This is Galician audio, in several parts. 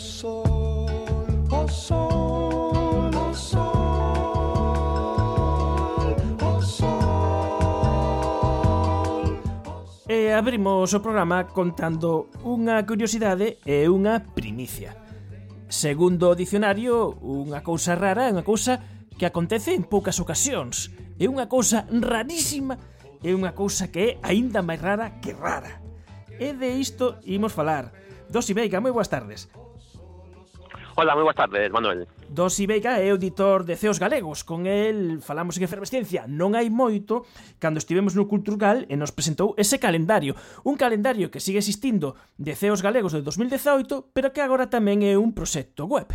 sol, o sol, o sol, o sol. E abrimos o programa contando unha curiosidade e unha primicia. Segundo o dicionario, unha cousa rara é unha cousa que acontece en poucas ocasións. É unha cousa rarísima, é unha cousa que é aínda máis rara que rara. E de isto imos falar. Dos Ibeiga, moi boas tardes. Hola, moi boas tardes, Manuel. Dos Ibeica é auditor de Ceos Galegos. Con el falamos en efervesciencia non hai moito cando estivemos no Culturgal e nos presentou ese calendario. Un calendario que sigue existindo de Ceos Galegos de 2018, pero que agora tamén é un proxecto web.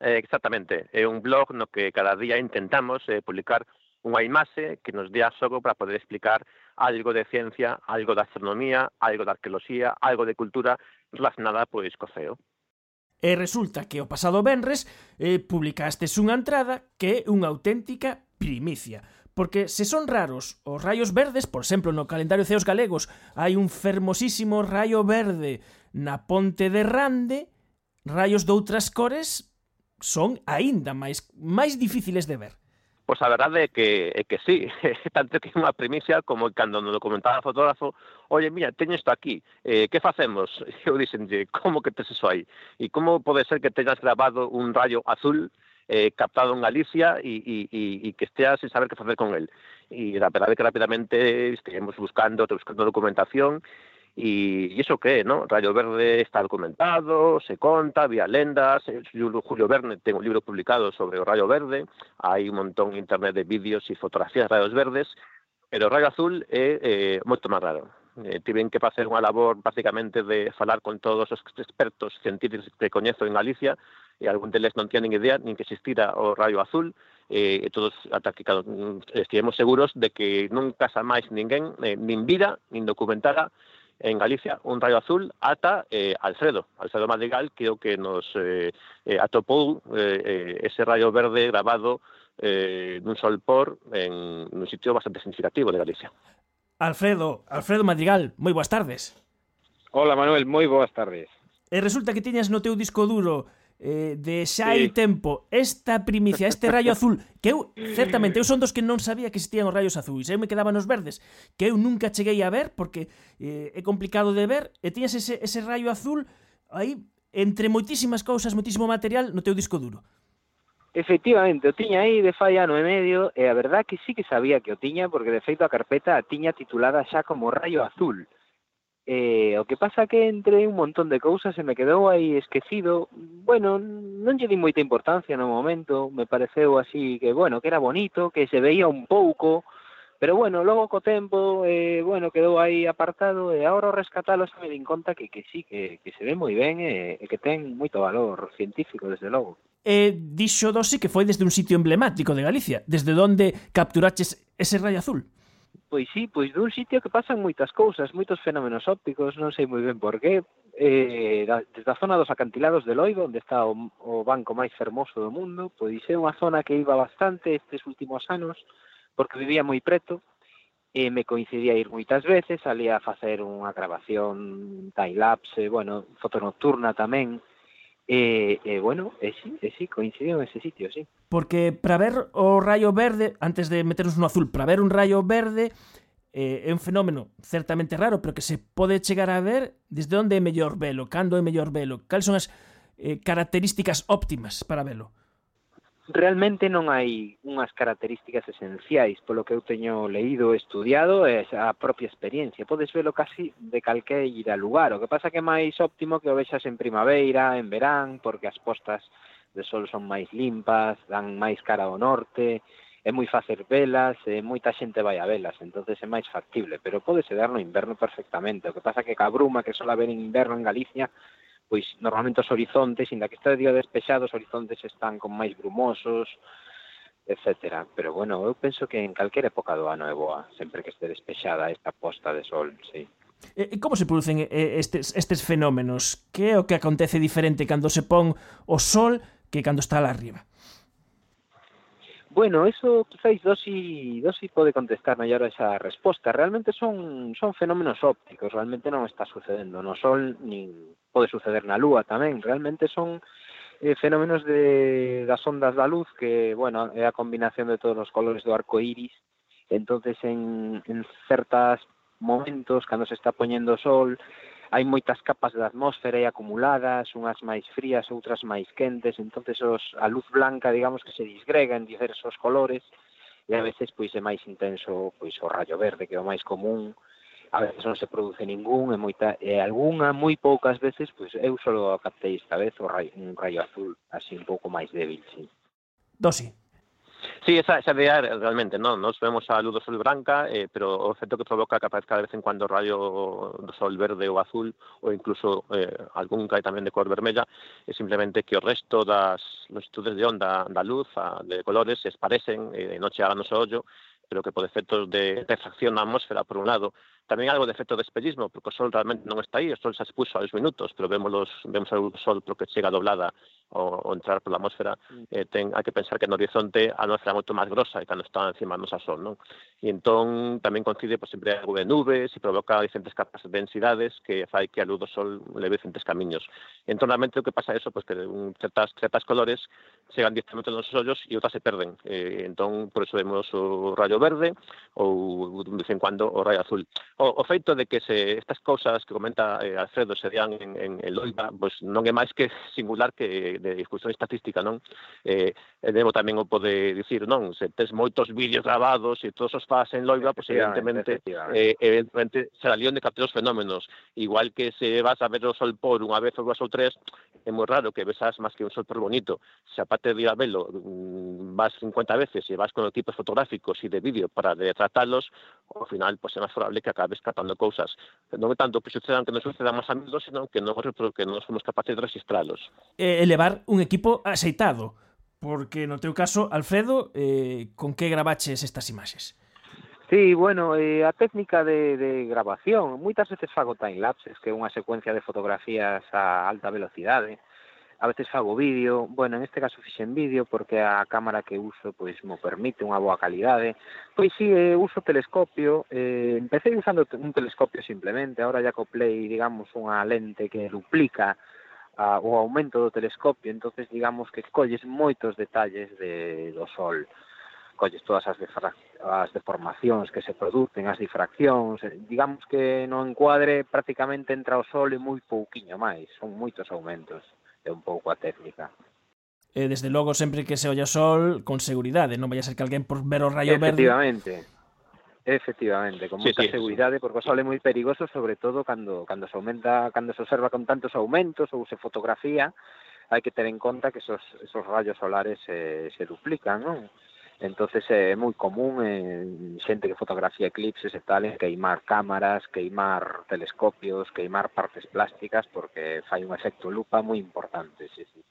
Eh, exactamente, é un blog no que cada día intentamos eh, publicar unha imaxe que nos dé xogo para poder explicar algo de ciencia, algo de astronomía, algo de arqueoloxía, algo de cultura relacionada pois co ceo. E resulta que o pasado venres eh, publicastes unha entrada que é unha auténtica primicia. Porque se son raros os raios verdes, por exemplo, no calendario ceos galegos hai un fermosísimo raio verde na ponte de Rande, raios doutras cores son aínda máis máis difíciles de ver. Pois a verdade é que, é que sí, tanto que é unha primicia como cando nos comentaba o fotógrafo oye, mira, teño isto aquí, eh, que facemos? Eu dixenlle, como que tes iso aí? E como pode ser que teñas grabado un rayo azul eh, captado en Galicia e, e, e, e que estea sin saber que facer con el. E a verdade que rapidamente estivemos eh, buscando, buscando documentación Y, y eso qué, ¿no? Rayo Verde está documentado, se conta, había lendas. Eh, Julio Verne, tengo un libro publicado sobre Rayo Verde. Hay un montón en internet de vídeos y fotografías de rayos verdes. Pero Rayo Azul é eh, moito máis raro. Eh, tiven que facer unha labor basicamente de falar con todos os expertos científicos que coñezo en Galicia e algún deles non tienen idea nin que existira o rayo azul e eh, todos ata que mm, estivemos seguros de que non casa máis ninguén eh, nin vida, nin documentada en Galicia, un rayo azul ata eh, Alfredo, Alfredo Madrigal, creo que nos eh, eh atopou eh, eh, ese rayo verde grabado eh, dun sol por en un sitio bastante significativo de Galicia. Alfredo, Alfredo Madrigal, moi boas tardes. Hola Manuel, moi boas tardes. E resulta que tiñas no teu disco duro eh, de xa hai sí. tempo esta primicia, este rayo azul que eu, certamente, eu son dos que non sabía que existían os rayos azuis, eu me quedaba nos verdes que eu nunca cheguei a ver porque eh, é complicado de ver e tiñas ese, ese rayo azul aí entre moitísimas cousas, moitísimo material no teu disco duro Efectivamente, o tiña aí de fai ano e medio e a verdad que sí que sabía que o tiña porque de feito a carpeta a tiña titulada xa como Rayo Azul. Eh, o que pasa que entre un montón de cousas se me quedou aí esquecido. Bueno, non lle di moita importancia no momento, me pareceu así que, bueno, que era bonito, que se veía un pouco, pero bueno, logo co tempo, eh, bueno, quedou aí apartado e agora o rescatalo se me din conta que, que sí, que, que se ve moi ben e, e que ten moito valor científico, desde logo. E dixo Dosi que foi desde un sitio emblemático de Galicia, desde onde capturaches ese rayo azul. Pois sí, pois dun sitio que pasan moitas cousas, moitos fenómenos ópticos, non sei moi ben por qué, eh, da, desde a zona dos acantilados de Loido, onde está o, o banco máis fermoso do mundo, pois é unha zona que iba bastante estes últimos anos, porque vivía moi preto, e me coincidía ir moitas veces, salía a facer unha grabación time-lapse, bueno, foto nocturna tamén, E, e bueno, e sí, e sí, coincidiu en ese sitio, sí. Porque para ver o rayo verde, antes de meternos no azul, para ver un rayo verde eh, é un fenómeno certamente raro, pero que se pode chegar a ver desde onde é mellor velo, cando é mellor velo, cal son as eh, características óptimas para velo? realmente non hai unhas características esenciais polo que eu teño leído, estudiado, é a propia experiencia. Podes velo casi de calqueira lugar. O que pasa que é máis óptimo que o vexas en primavera, en verán, porque as postas de sol son máis limpas, dan máis cara ao norte, é moi fácil velas, e moita xente vai a velas, entonces é máis factible, pero pode se dar no inverno perfectamente. O que pasa que ca bruma que sola ver en inverno en Galicia pois normalmente os horizontes, inda que está día despexado, os horizontes están con máis brumosos, etcétera. Pero bueno, eu penso que en calquera época do ano é boa, sempre que este despexada esta posta de sol, sí. E, e como se producen estes, estes fenómenos? Que é o que acontece diferente cando se pon o sol que cando está lá arriba? Bueno, eso quizáis Dosi, Dosi pode contestar mellor esa resposta. Realmente son, son fenómenos ópticos, realmente non está sucedendo no Sol, nin pode suceder na Lúa tamén. Realmente son eh, fenómenos de, das ondas da luz, que, bueno, é a combinación de todos os colores do arco iris. Entonces, en, en certas momentos, cando se está poñendo o sol, hai moitas capas da atmósfera aí acumuladas, unhas máis frías, outras máis quentes, entonces os, a luz blanca, digamos, que se disgrega en diversos colores, e a veces pois é máis intenso pois o rayo verde, que é o máis común, a veces non se produce ningún, e moita, e algunha, moi poucas veces, pois eu só captei esta vez o rayo, un rayo azul, así un pouco máis débil, sí. Dosi. Sí, esa, esa idea realmente, ¿no? Nos vemos a Ludo Sol branca, eh, pero o efecto que provoca que aparezca de vez en cuando rayo sol verde ou azul, ou incluso eh, algún cae tamén de cor vermella, é simplemente que o resto das longitudes de onda da luz, a, de colores, se esparecen, eh, de noche a noso ollo, pero que por efectos de refracción na atmósfera, por un lado, tamén algo de efecto de espellismo, porque o sol realmente non está aí, o sol xa se puso aos minutos, pero vemos, los, vemos o sol porque chega doblada o, o entrar pola atmósfera, mm. eh, ten, hai que pensar que no horizonte a atmósfera é moito máis grosa e cando está encima do nosa sol, non? E entón tamén coincide pois, sempre algo de nubes e provoca diferentes capas de densidades que fai que a luz do sol leve diferentes camiños. E entón realmente o que pasa é eso, pois que un, certas, certas colores chegan directamente aos nosos ollos e outras se perden. Eh, entón, por eso vemos o rayo verde ou de vez en cuando o raio azul. O, o feito de que se estas cousas que comenta eh, Alfredo se dean en, en, en Loiva, pois non é máis que singular que de discusión estatística, non? Eh, debo tamén o pode dicir, non? Se tes moitos vídeos grabados e todos os faz en Loiva, pois evidentemente, eh, evidentemente será lío de captar os fenómenos. Igual que se vas a ver o sol por unha vez ou dúas ou tres, é moi raro que vesas máis que un sol por bonito. Se aparte de ir a velo, mm, vas 50 veces e vas con equipos fotográficos e de vídeo para retratarlos, ao final pois é máis probable que acabes catando cousas. Non é tanto que sucedan que non sucedan máis amigos, senón que non, que non somos capaces de registralos. E elevar un equipo aceitado, porque no teu caso, Alfredo, eh, con que gravaches estas imaxes? Sí, bueno, eh, a técnica de, de grabación, moitas veces fago time lapses, que é unha secuencia de fotografías a alta velocidade, eh? a veces fago vídeo, bueno, en este caso fixen vídeo porque a cámara que uso pois mo permite unha boa calidade. Pois si, sí, eh, uso telescopio, eh, empecé usando un telescopio simplemente, ahora ya coplei, digamos, unha lente que duplica a, o aumento do telescopio, entonces digamos que colles moitos detalles de, do sol colles todas as, as deformacións que se producen, as difraccións, eh, digamos que no encuadre prácticamente entra o sol e moi pouquiño máis, son moitos aumentos é un pouco a técnica. E desde logo, sempre que se olla o sol, con seguridade, non vai a ser que alguén por ver o rayo Efectivamente. verde... Efectivamente. Efectivamente, con sí, moita sí, seguridade, sí. porque o sol é moi perigoso, sobre todo cando cando se aumenta, cando se observa con tantos aumentos ou se fotografía, hai que ter en conta que esos, esos rayos solares se, se duplican, non? entonces eh, é moi común eh, xente que fotografía eclipses e tal, queimar cámaras, queimar telescopios, queimar partes plásticas, porque fai un efecto lupa moi importante, sí, sí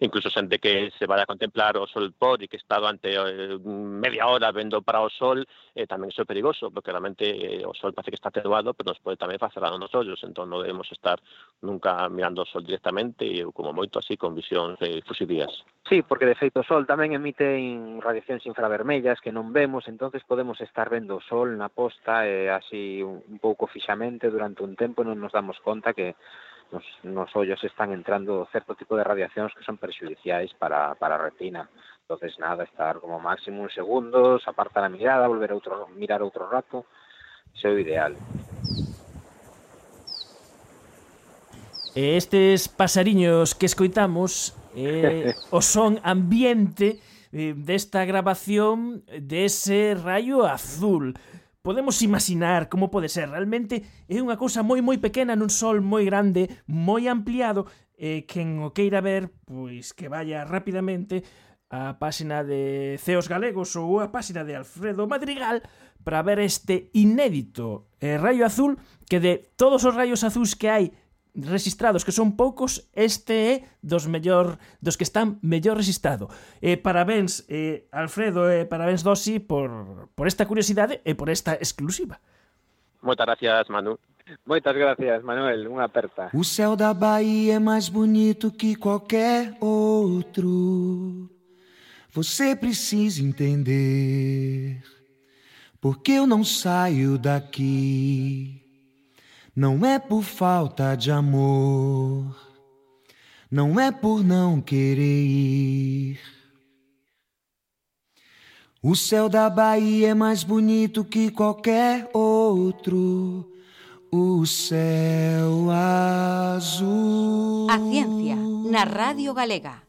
incluso xente que se vai a contemplar o sol por e que está durante eh, media hora vendo para o sol, eh, tamén iso é perigoso, porque realmente eh, o sol parece que está atenuado, pero nos pode tamén facer dano nos ollos, entón non debemos estar nunca mirando o sol directamente e como moito así con visións eh, fusidías. Sí, porque de feito o sol tamén emite in radiacións infravermellas que non vemos, entonces podemos estar vendo o sol na posta e eh, así un pouco fixamente durante un tempo non nos damos conta que nos, nos ollos están entrando certo tipo de radiacións que son perxudiciais para, para a retina. entonces nada, estar como máximo un segundos, apartar a mirada, volver a outro, mirar outro rato, é o ideal. E estes pasariños que escoitamos eh, o son ambiente eh, desta grabación dese rayo azul podemos imaginar como pode ser. Realmente é unha cousa moi moi pequena nun sol moi grande, moi ampliado, e eh, quen o queira ver, pois que vaya rapidamente a páxina de Ceos Galegos ou a páxina de Alfredo Madrigal para ver este inédito eh, rayo azul que de todos os rayos azuis que hai registrados, que son poucos, este é dos mellor dos que están mellor registrado. Eh, parabéns, eh, Alfredo, e eh, parabéns, Dosi, por, por esta curiosidade e por esta exclusiva. Moitas gracias, Manu. Moitas gracias, Manuel. Unha aperta. O céu da Bahia é mais bonito que qualquer outro. Você precisa entender. Porque eu não saio daqui. Não é por falta de amor, não é por não querer ir. O céu da Bahia é mais bonito que qualquer outro. O céu azul. A ciencia na Radio Galega.